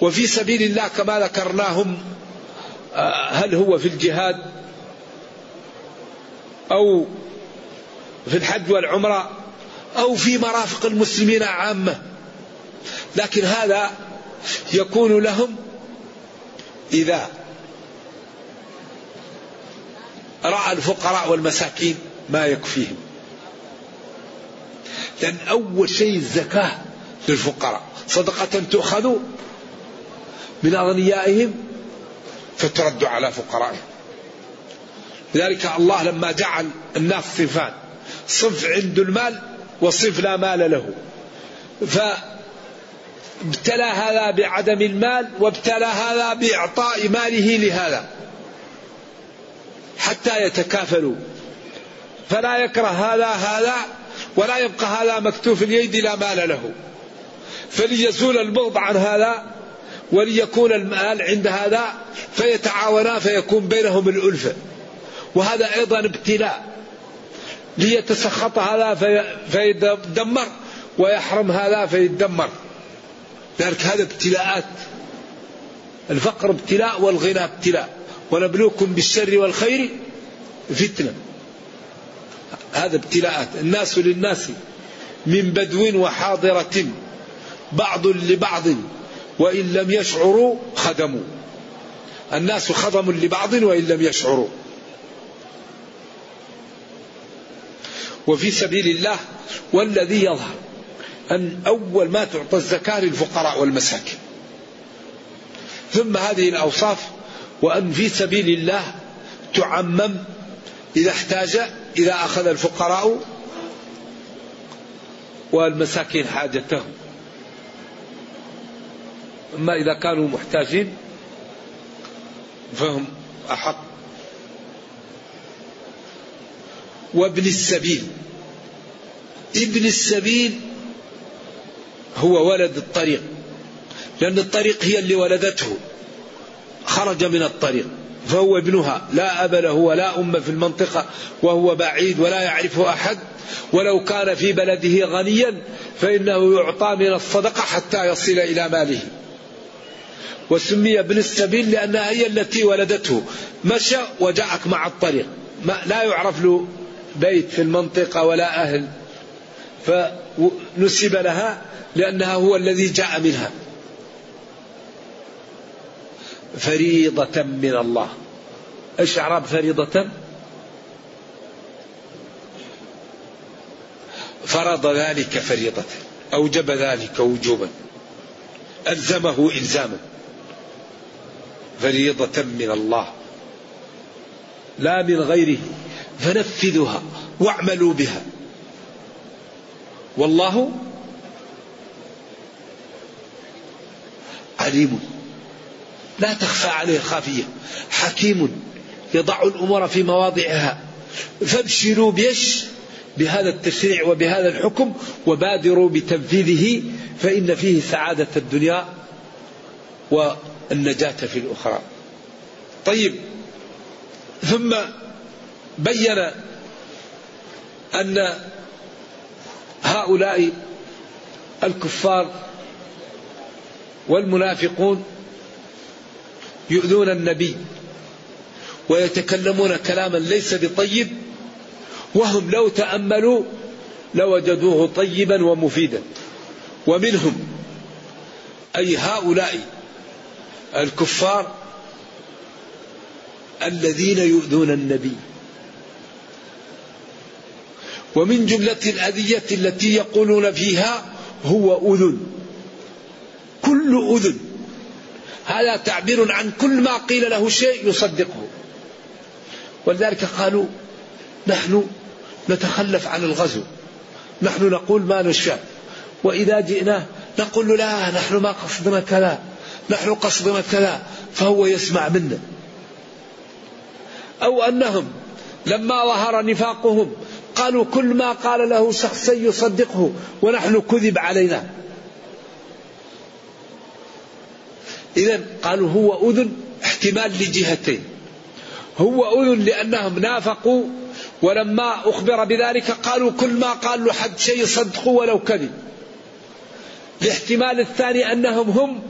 [SPEAKER 2] وفي سبيل الله كما ذكرناهم آه، هل هو في الجهاد أو في الحج والعمرة أو في مرافق المسلمين عامة. لكن هذا يكون لهم إذا رأى الفقراء والمساكين ما يكفيهم. لأن أول شيء الزكاة للفقراء. صدقة تؤخذ من أغنيائهم فترد على فقرائهم. لذلك الله لما جعل الناس صفان صنف عنده المال وصنف لا مال له. فابتلى هذا بعدم المال وابتلى هذا بإعطاء ماله لهذا. حتى يتكافلوا. فلا يكره هذا هذا ولا يبقى هذا مكتوف اليد لا مال له. فليزول البغض عن هذا وليكون المال عند هذا فيتعاونا فيكون بينهم الألفة. وهذا أيضا ابتلاء. ليتسخط هذا في فيدمر ويحرم هذا فيدمر. ذلك هذا ابتلاءات. الفقر ابتلاء والغنى ابتلاء. ونبلوكم بالشر والخير فتنة. هذا ابتلاءات. الناس للناس من بدو وحاضرة. بعض لبعض. وإن لم يشعروا خدموا. الناس خدم لبعض وإن لم يشعروا. وفي سبيل الله والذي يظهر أن أول ما تعطى الزكاة للفقراء والمساكين. ثم هذه الأوصاف وأن في سبيل الله تعمم إذا احتاج إذا أخذ الفقراء والمساكين حاجتهم. أما إذا كانوا محتاجين فهم أحق. وابن السبيل ابن السبيل هو ولد الطريق لأن الطريق هي اللي ولدته. خرج من الطريق فهو ابنها لا أب له ولا أم في المنطقة وهو بعيد ولا يعرفه أحد. ولو كان في بلده غنيا فإنه يعطى من الصدقة حتى يصل إلى ماله. وسمي ابن السبيل لأنها هي التي ولدته. مشى وجاءك مع الطريق. ما لا يعرف له بيت في المنطقة ولا أهل. فنسب لها لأنها هو الذي جاء منها. فريضة من الله. إيش إعراب فريضة؟ فرض ذلك فريضة أوجب ذلك وجوبا. ألزمه إلزاما. فريضة من الله. لا من غيره. فنفذوها واعملوا بها. والله عليم. لا تخفى عليه خافية حكيم يضع الأمور في مواضعها. فابشروا بيش بهذا التشريع وبهذا الحكم وبادروا بتنفيذه فإن فيه سعادة الدنيا والنجاة في الأخرى. طيب ثم بين أن هؤلاء الكفار والمنافقون يؤذون النبي ويتكلمون كلاما ليس بطيب وهم لو تأملوا لوجدوه طيبا ومفيدا. ومنهم أي هؤلاء الكفار الذين يؤذون النبي. ومن جملة الأذية التي يقولون فيها هو أذن. كل أذن هذا تعبير عن كل ما قيل له شيء يصدقه. ولذلك قالوا نحن نتخلف عن الغزو. نحن نقول ما نشاء. وإذا جئناه نقول لا نحن ما قصدنا كذا. نحن قصدنا كذا. فهو يسمع منا. أو أنهم لما ظهر نفاقهم قالوا كل ما قال له شخص يصدقه ونحن كذب علينا. إذا قالوا هو أذن احتمال لجهتين. هو أذن لأنهم نافقوا ولما أخبر بذلك قالوا كل ما قال له حد شيء صدقوا ولو كذب. الاحتمال الثاني أنهم هم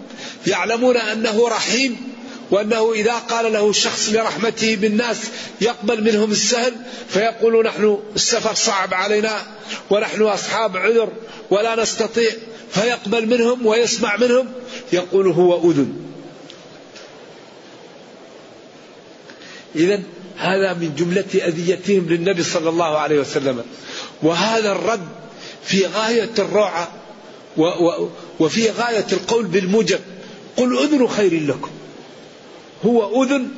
[SPEAKER 2] يعلمون أنه رحيم وأنه إذا قال له شخص لرحمته بالناس يقبل منهم السهل فيقول نحن السفر صعب علينا ونحن أصحاب عذر ولا نستطيع فيقبل منهم ويسمع منهم يقول هو أذن. إذا هذا من جملة أذيتهم للنبي صلى الله عليه وسلم. وهذا الرد في غاية الروعة وفي غاية القول بالموجب. قل أذن خير لكم. هو أذن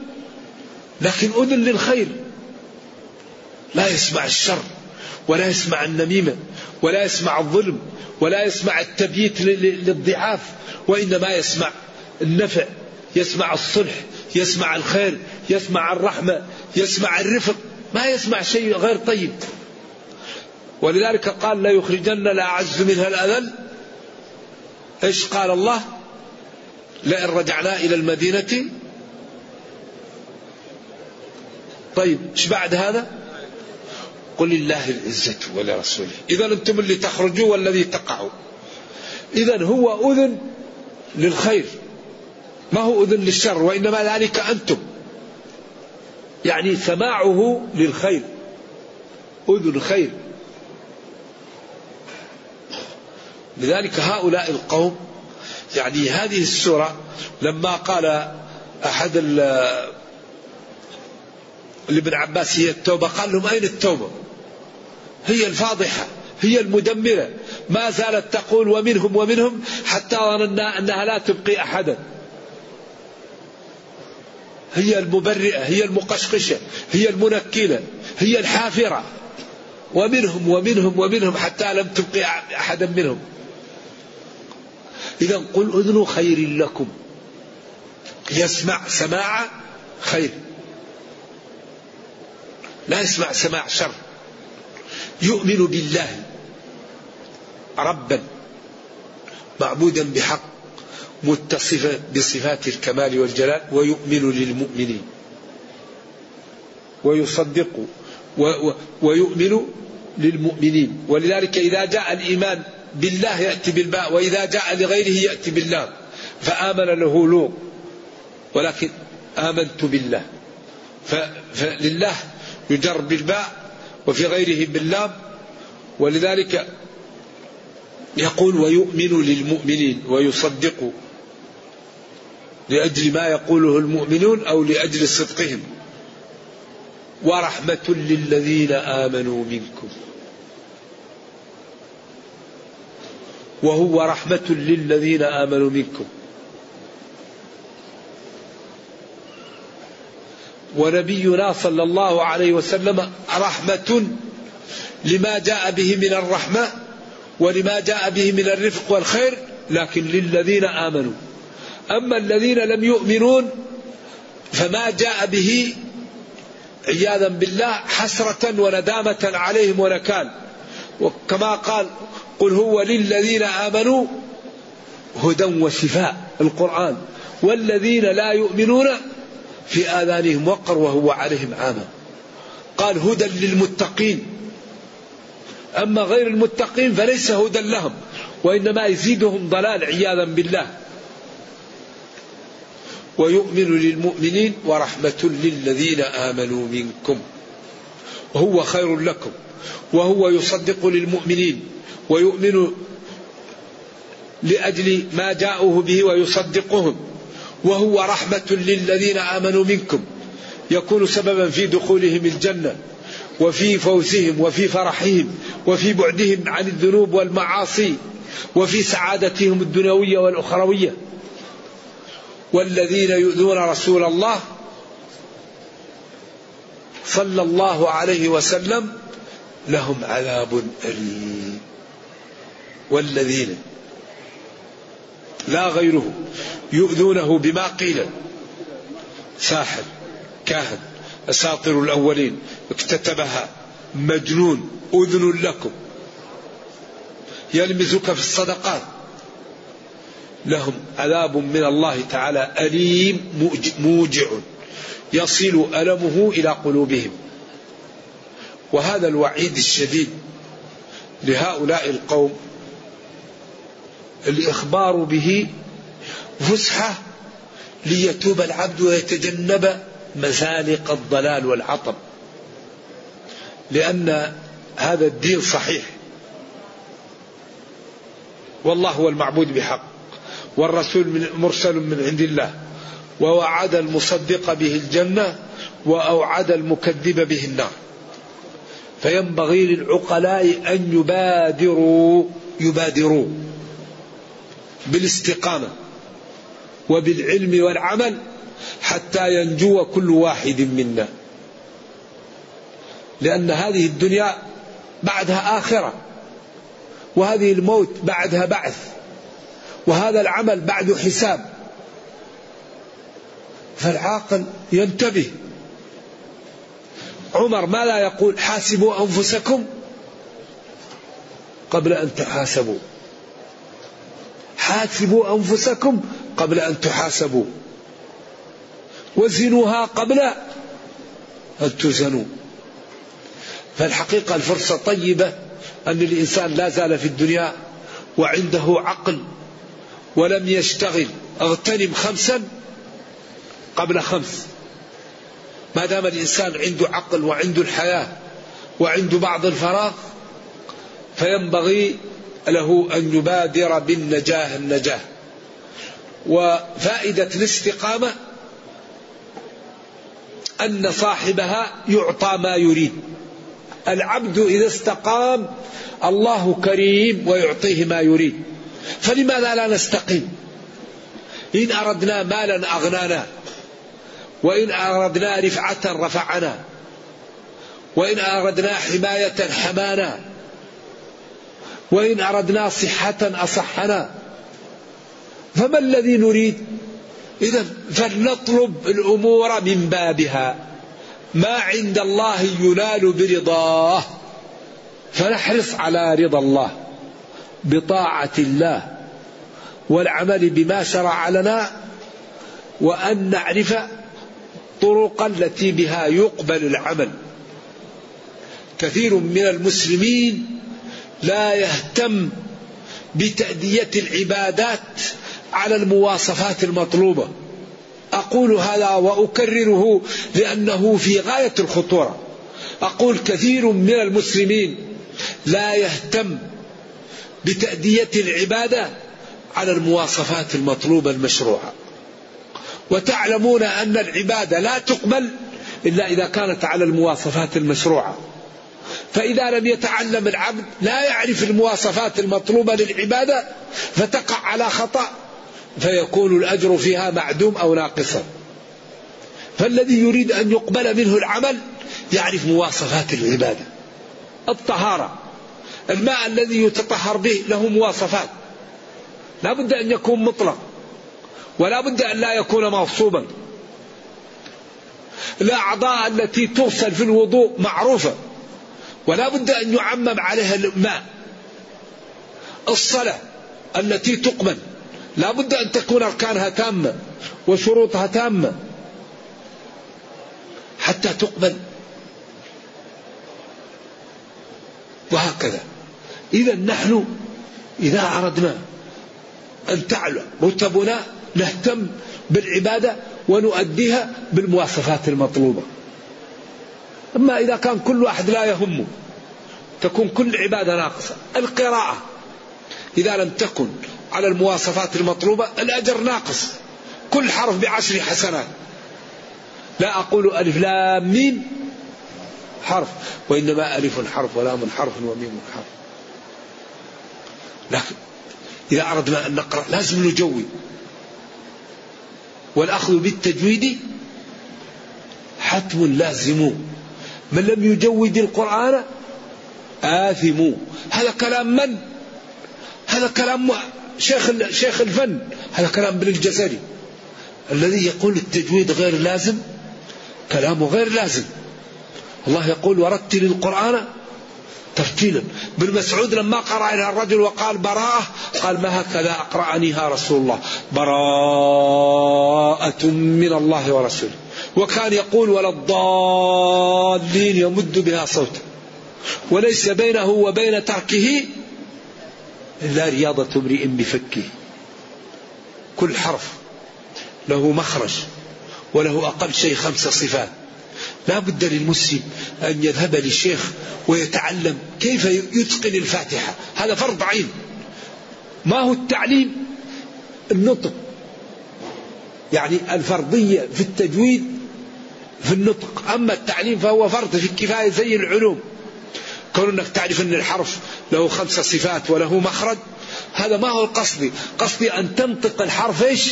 [SPEAKER 2] لكن أذن للخير. لا يسمع الشر ولا يسمع النميمة. ولا يسمع الظلم ولا يسمع التبييت للضعاف وإنما يسمع النفع يسمع الصلح يسمع الخير يسمع الرحمة يسمع الرفق ما يسمع شيء غير طيب. ولذلك قال لا يخرجن منها الأذل. إيش قال الله؟ لئن رجعنا إلى المدينة. طيب إيش بعد هذا؟ قل لله العزة ولرسوله. إذا أنتم اللي تخرجوا والذي تقعوا. إذا هو أذن للخير. ما هو أذن للشر؟ وإنما ذلك أنتم. يعني سماعه للخير. أذن خير. لذلك هؤلاء القوم يعني هذه السورة لما قال أحد لابن عباس هي التوبة قال لهم أين التوبة؟ هي الفاضحة هي المدمرة. ما زالت تقول ومنهم ومنهم حتى ظننا أنها لا تبقي أحدا. هي المبرئة هي المقشقشة هي المنكلة هي الحافرة. ومنهم ومنهم ومنهم حتى لم تبقي أحدا منهم. إذا قل أذن خير لكم. يسمع سماع خير. لا يسمع سماع شر. يؤمن بالله ربا معبودا بحق متصفا بصفات الكمال والجلال ويؤمن للمؤمنين. ويصدق ويؤمن للمؤمنين. ولذلك إذا جاء الإيمان بالله يأتي بالباء وإذا جاء لغيره يأتي بالله فآمن له لوط ولكن آمنت بالله. فلله يجر بالباء وفي غيره باللام ولذلك يقول ويؤمن للمؤمنين ويصدق لأجل ما يقوله المؤمنون أو لأجل صدقهم. ورحمة للذين آمنوا منكم. وهو رحمة للذين آمنوا منكم. ونبينا صلى الله عليه وسلم رحمة لما جاء به من الرحمة ولما جاء به من الرفق والخير لكن للذين آمنوا. أما الذين لم يؤمنون فما جاء به عياذا بالله حسرة وندامة عليهم ونكال. وكما قال قل هو للذين آمنوا هدى وشفاء القرآن. والذين لا يؤمنون في آذانهم وقر وهو عليهم عامة قال هدى للمتقين. أما غير المتقين فليس هدى لهم وإنما يزيدهم ضلال عياذا بالله. ويؤمن للمؤمنين ورحمة للذين آمنوا منكم. وهو خير لكم وهو يصدق للمؤمنين ويؤمن لأجل ما جاءوه به ويصدقهم. وهو رحمة للذين آمنوا منكم. يكون سببا في دخولهم الجنة وفي فوزهم وفي فرحهم وفي بعدهم عن الذنوب والمعاصي وفي سعادتهم الدنيوية والأخروية. والذين يؤذون رسول الله صلى الله عليه وسلم لهم عذاب أليم. والذين لا غيره. يؤذونه بما قيل. ساحر كاهن أساطر الأولين اكتتبها. مجنون أذن لكم. يلمزك في الصدقات. لهم عذاب من الله تعالى أليم موجع. يصل ألمه إلى قلوبهم. وهذا الوعيد الشديد لهؤلاء القوم الإخبار به فسحة ليتوب العبد ويتجنب مزالق الضلال والعطب. لأن هذا الدين صحيح. والله هو المعبود بحق. والرسول من مرسل من عند الله. ووعد المصدق به الجنة وأوعد المكذب به النار. فينبغي للعقلاء أن يبادروا يبادروا. بالاستقامة وبالعلم والعمل حتى ينجو كل واحد منا. لأن هذه الدنيا بعدها آخرة وهذه الموت بعدها بعث وهذا العمل بعد حساب. فالعاقل ينتبه. عمر ما لا يقول حاسبوا أنفسكم قبل أن تحاسبوا. حاسبوا أنفسكم قبل أن تحاسبوا. وزنوها قبل أن تزنوا. فالحقيقة الفرصة طيبة أن الإنسان لا زال في الدنيا وعنده عقل ولم يشتغل. اغتنم خمسا قبل خمس. ما دام الإنسان عنده عقل وعنده الحياة وعنده بعض الفراغ فينبغي له أن يبادر بالنجاة النجاة. وفائدة الاستقامة أن صاحبها يعطى ما يريد. العبد إذا استقام الله كريم ويعطيه ما يريد. فلماذا لا نستقيم؟ إن أردنا مالا أغنانا. وإن أردنا رفعة رفعنا. وإن أردنا حماية حمانا. وإن أردنا صحة أصحنا. فما الذي نريد؟ إذا فلنطلب الأمور من بابها. ما عند الله ينال برضاه. فنحرص على رضا الله بطاعة الله والعمل بما شرع لنا وأن نعرف طرقا التي بها يقبل العمل. كثير من المسلمين لا يهتم بتأدية العبادات على المواصفات المطلوبة. أقول هذا وأكرره لأنه في غاية الخطورة. أقول كثير من المسلمين لا يهتم بتأدية العبادة على المواصفات المطلوبة المشروعة. وتعلمون أن العبادة لا تقبل إلا إذا كانت على المواصفات المشروعة. فإذا لم يتعلم العبد لا يعرف المواصفات المطلوبة للعبادة فتقع على خطأ فيكون الأجر فيها معدوم أو ناقصا فالذي يريد أن يقبل منه العمل يعرف مواصفات العبادة. الطهارة الماء الذي يتطهر به له مواصفات. لا بد أن يكون مطلق ولا بد أن لا يكون مغصوبا الأعضاء التي تغسل في الوضوء معروفة. ولا بد أن يعمم عليها الماء. الصلاة التي تقبل. لا بد أن تكون أركانها تامة وشروطها تامة حتى تقبل. وهكذا. إذا نحن إذا أردنا أن تعلو رتبنا نهتم بالعبادة ونؤديها بالمواصفات المطلوبة. أما إذا كان كل واحد لا يهمه تكون كل عبادة ناقصة. القراءة إذا لم تكن على المواصفات المطلوبة الأجر ناقص. كل حرف بعشر حسنات. لا أقول ألف لام ميم حرف وإنما ألف حرف ولام حرف وميم حرف. لكن إذا أردنا أن نقرأ لازم نجود والأخذ بالتجويد حتم لازم. من لم يجود القرآن؟ آثم. هذا كلام من؟ هذا كلام شيخ شيخ الفن. هذا كلام ابن الجزري الذي يقول التجويد غير لازم؟ كلامه غير لازم. الله يقول ورتل القرآن ترتيلا. ابن مسعود لما قرأ إلى الرجل وقال براءة قال ما هكذا أقرأنيها رسول الله؟ براءة من الله ورسوله. وكان يقول ولا الضالين يمد بها صوته. وليس بينه وبين تركه إلا رياضة امرئ بفكه. كل حرف له مخرج وله أقل شيء خمس صفات. لا بد للمسلم أن يذهب للشيخ ويتعلم كيف يتقن الفاتحة. هذا فرض عين. ما هو التعليم؟ النطق. يعني الفرضية في التجويد في النطق. أما التعليم فهو فرض في الكفاية زي العلوم. كون أنك تعرف أن الحرف له خمس صفات وله مخرج هذا ما هو القصد. قصدي أن تنطق الحرف إيش؟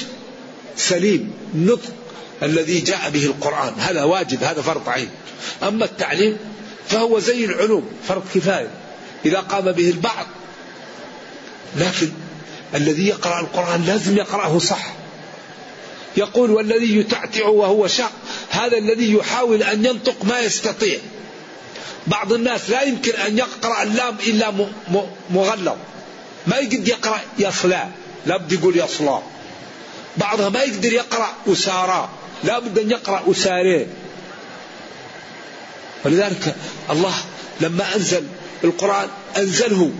[SPEAKER 2] سليم نطق الذي جاء به القرآن. هذا واجب هذا فرض عين. أما التعليم فهو زي العلوم فرض كفاية. إذا قام به البعض لكن الذي يقرأ القرآن لازم يقرأه صح. يقول والذي يتعتع وهو شاق هذا الذي يحاول أن ينطق ما يستطيع. بعض الناس لا يمكن أن يقرأ اللام إلا مغلظ. ما يقدر يقرأ يصلى لا بد يقول يصلى بعضها ما يقدر يقرأ أسارى لا بد أن يقرأ أسارين ولذلك الله لما أنزل القرآن أنزله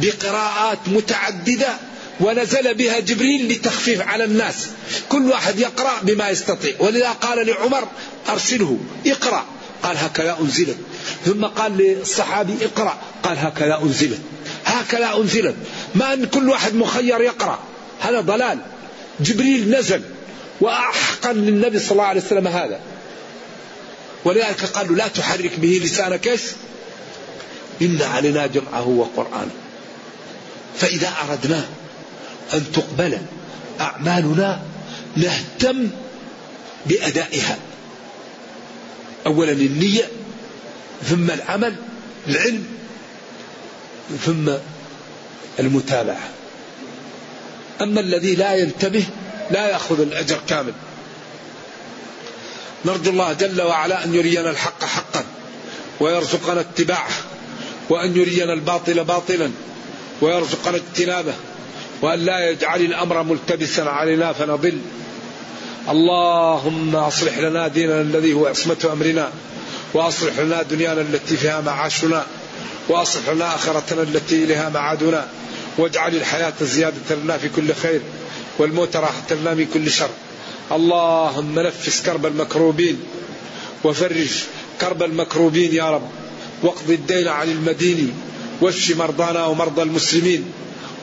[SPEAKER 2] بقراءات متعددة ونزل بها جبريل لتخفيف على الناس. كل واحد يقرأ بما يستطيع. ولذا قال لعمر أرسله اقرأ. قال هكذا أنزلت. ثم قال للصحابي اقرأ. قال هكذا أنزلت. هكذا أنزلت. ما أن كل واحد مخير يقرأ. هذا ضلال. جبريل نزل وأحقا للنبي صلى الله عليه وسلم هذا. ولذلك قالوا لا تحرك به لسانك إيش؟ إن علينا جمعه وقرآنه. فإذا أردنا أن تقبل أعمالنا نهتم بأدائها. أولا النية ثم العمل العلم ثم المتابعة. أما الذي لا ينتبه لا يأخذ الأجر كامل. نرجو الله جل وعلا أن يرينا الحق حقا ويرزقنا اتباعه وأن يرينا الباطل باطلا ويرزقنا اجتنابه. وأن لا يجعل الأمر ملتبسا علينا فنضل. اللهم أصلح لنا ديننا الذي هو عصمة أمرنا وأصلح لنا دنيانا التي فيها معاشنا وأصلح لنا آخرتنا التي إليها معادنا. واجعل الحياة زيادة لنا في كل خير والموت راحة لنا من كل شر. اللهم نفس كرب المكروبين وفرج كرب المكروبين يا رب. واقض الدين عن المدين واشف مرضانا ومرضى المسلمين.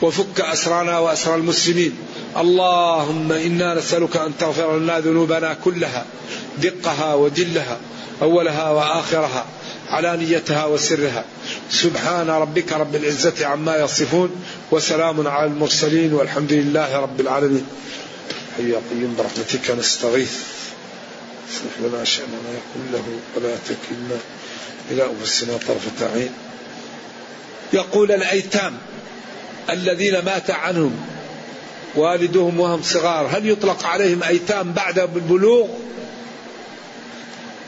[SPEAKER 2] وفك أسرانا وأسرى المسلمين. اللهم إنا نسألك أن تغفر لنا ذنوبنا كلها دقها وجلها أولها وآخرها علانيتها وسرها. سبحان ربك رب العزة عما يصفون وسلام على المرسلين والحمد لله رب العالمين. حي قيوم برحمتك نستغيث. اصلح لنا شأننا كله ولا تكلنا إلى أنفسنا طرفة عين. يقول الأيتام الذين مات عنهم والدهم وهم صغار هل يطلق عليهم أيتام بعد البلوغ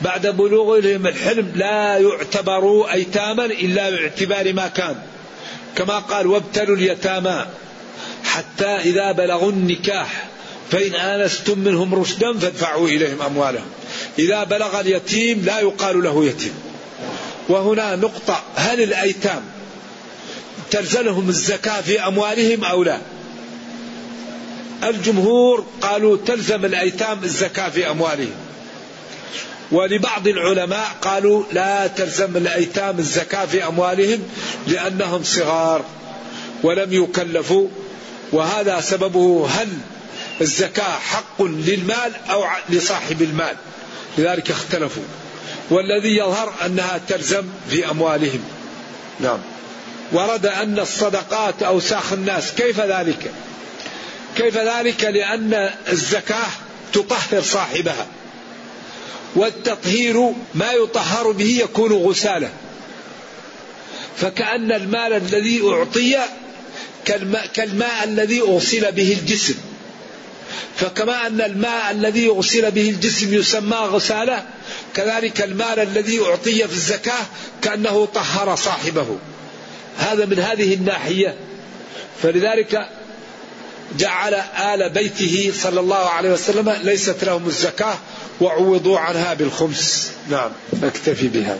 [SPEAKER 2] بعد بلوغهم الحلم لا يعتبروا أيتاما إلا باعتبار ما كان. كما قال وابتلوا اليتامى حتى إذا بلغوا النكاح فإن آنستم منهم رشدا فادفعوا إليهم أموالهم. إذا بلغ اليتيم لا يقال له يتيم. وهنا نقطة هل الأيتام تلزمهم الزكاة في أموالهم أو لا؟ الجمهور قالوا تلزم الأيتام الزكاة في أموالهم. ولبعض العلماء قالوا لا تلزم الأيتام الزكاة في أموالهم لأنهم صغار ولم يكلفوا وهذا سببه هل الزكاة حق للمال أو لصاحب المال؟ لذلك اختلفوا. والذي يظهر أنها تلزم في أموالهم. نعم. ورد أن الصدقات أوساخ الناس. كيف ذلك؟ كيف ذلك؟ لأن الزكاة تطهر صاحبها والتطهير ما يطهر به يكون غسالة فكأن المال الذي أعطي كالماء, كالماء الذي أغسل به الجسم. فكما أن الماء الذي أغسل به الجسم يسمى غسالة كذلك المال الذي أعطي في الزكاة كأنه طهر صاحبه. هذا من هذه الناحية. فلذلك جعل آل بيته صلى الله عليه وسلم ليست لهم الزكاة وعوضوا عنها بالخمس. نعم نكتفي بهذا.